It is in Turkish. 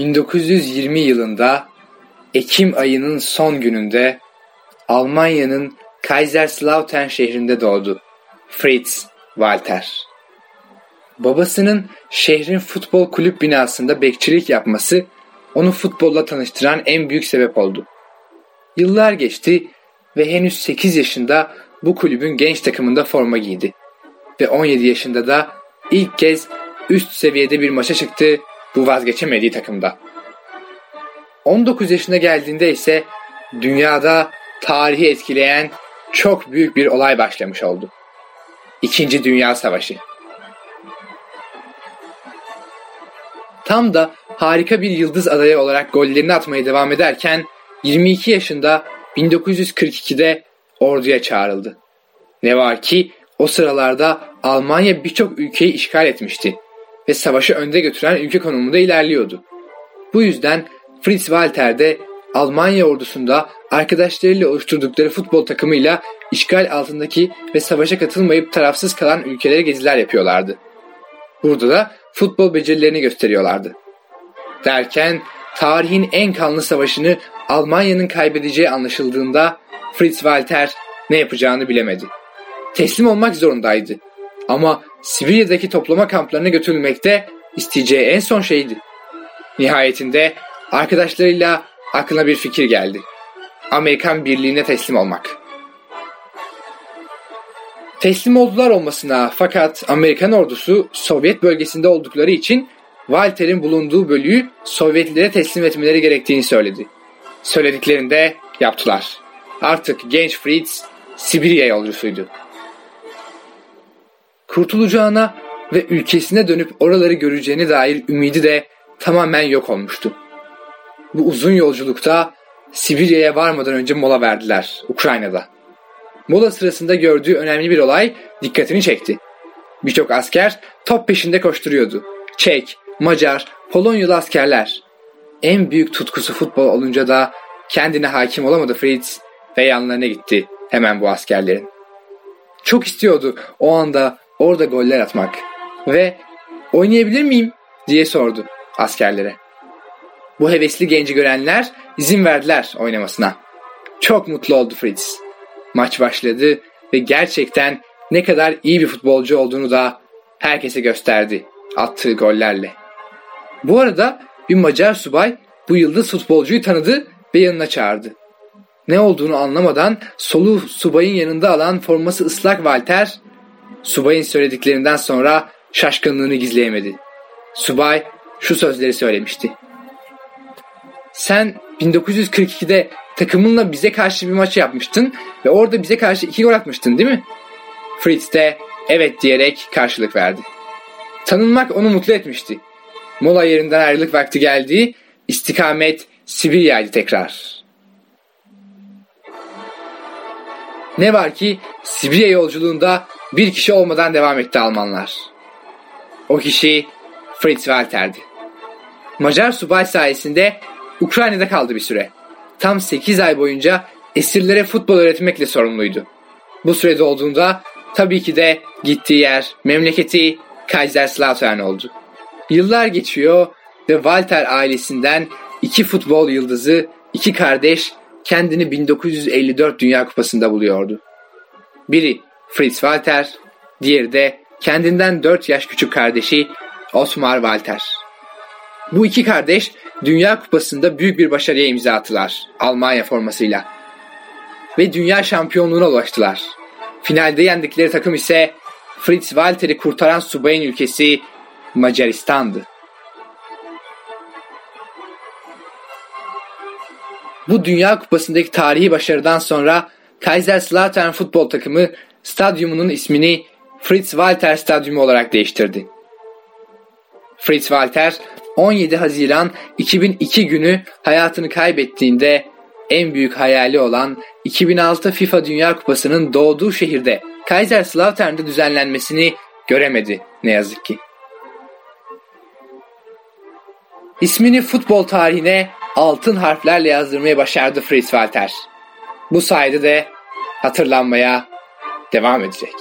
1920 yılında Ekim ayının son gününde Almanya'nın Kaiserslautern şehrinde doğdu. Fritz Walter. Babasının şehrin futbol kulüp binasında bekçilik yapması onu futbolla tanıştıran en büyük sebep oldu. Yıllar geçti ve henüz 8 yaşında bu kulübün genç takımında forma giydi. Ve 17 yaşında da ilk kez üst seviyede bir maça çıktı bu vazgeçemediği takımda. 19 yaşına geldiğinde ise dünyada tarihi etkileyen çok büyük bir olay başlamış oldu. İkinci Dünya Savaşı. Tam da harika bir yıldız adayı olarak gollerini atmaya devam ederken 22 yaşında 1942'de orduya çağrıldı. Ne var ki o sıralarda Almanya birçok ülkeyi işgal etmişti ve savaşı önde götüren ülke konumunda ilerliyordu. Bu yüzden Fritz Walter de Almanya ordusunda arkadaşlarıyla oluşturdukları futbol takımıyla işgal altındaki ve savaşa katılmayıp tarafsız kalan ülkelere geziler yapıyorlardı. Burada da futbol becerilerini gösteriyorlardı. Derken tarihin en kanlı savaşını Almanya'nın kaybedeceği anlaşıldığında Fritz Walter ne yapacağını bilemedi. Teslim olmak zorundaydı. Ama Sibirya'daki toplama kamplarına götürülmekte isteyeceği en son şeydi. Nihayetinde arkadaşlarıyla aklına bir fikir geldi. Amerikan birliğine teslim olmak. Teslim oldular olmasına fakat Amerikan ordusu Sovyet bölgesinde oldukları için Walter'in bulunduğu bölüğü Sovyetlilere teslim etmeleri gerektiğini söyledi. Söylediklerinde yaptılar. Artık genç Fritz Sibirya yolcusuydu. Kurtulacağına ve ülkesine dönüp oraları göreceğine dair ümidi de tamamen yok olmuştu. Bu uzun yolculukta Sibirya'ya varmadan önce mola verdiler Ukrayna'da. Mola sırasında gördüğü önemli bir olay dikkatini çekti. Birçok asker top peşinde koşturuyordu. Çek, Macar, Polonyalı askerler. En büyük tutkusu futbol olunca da kendine hakim olamadı Fritz ve yanlarına gitti hemen bu askerlerin. Çok istiyordu o anda orada goller atmak ve oynayabilir miyim diye sordu askerlere. Bu hevesli genci görenler izin verdiler oynamasına. Çok mutlu oldu Fritz. Maç başladı ve gerçekten ne kadar iyi bir futbolcu olduğunu da herkese gösterdi attığı gollerle. Bu arada bir Macar subay bu yıldız futbolcuyu tanıdı ve yanına çağırdı. Ne olduğunu anlamadan solu subayın yanında alan forması ıslak Walter, subayın söylediklerinden sonra şaşkınlığını gizleyemedi. Subay şu sözleri söylemişti. Sen 1942'de takımınla bize karşı bir maç yapmıştın ve orada bize karşı iki gol atmıştın değil mi? Fritz de evet diyerek karşılık verdi. Tanınmak onu mutlu etmişti. Mola yerinden ayrılık vakti geldi. İstikamet Sibirya'ydı tekrar. Ne var ki Sibirya yolculuğunda bir kişi olmadan devam etti Almanlar. O kişi Fritz Walter'di. Macar subay sayesinde Ukrayna'da kaldı bir süre. Tam 8 ay boyunca esirlere futbol öğretmekle sorumluydu. Bu sürede olduğunda tabii ki de gittiği yer memleketi Kaiserslautern oldu. Yıllar geçiyor ve Walter ailesinden iki futbol yıldızı, iki kardeş kendini 1954 Dünya Kupası'nda buluyordu. Biri Fritz Walter, diğeri de kendinden 4 yaş küçük kardeşi Osmar Walter. Bu iki kardeş Dünya Kupası'nda büyük bir başarıya imza attılar Almanya formasıyla. Ve dünya şampiyonluğuna ulaştılar. Finalde yendikleri takım ise Fritz Walter'i kurtaran subayın ülkesi Macaristan'dı. Bu Dünya Kupası'ndaki tarihi başarıdan sonra Kaiserslautern futbol takımı stadyumunun ismini Fritz Walter Stadyumu olarak değiştirdi. Fritz Walter 17 Haziran 2002 günü hayatını kaybettiğinde en büyük hayali olan 2006 FIFA Dünya Kupası'nın doğduğu şehirde Kaiserslautern'de düzenlenmesini göremedi ne yazık ki. İsmini futbol tarihine altın harflerle yazdırmayı başardı Fritz Walter. Bu sayede de hatırlanmaya devam edecek.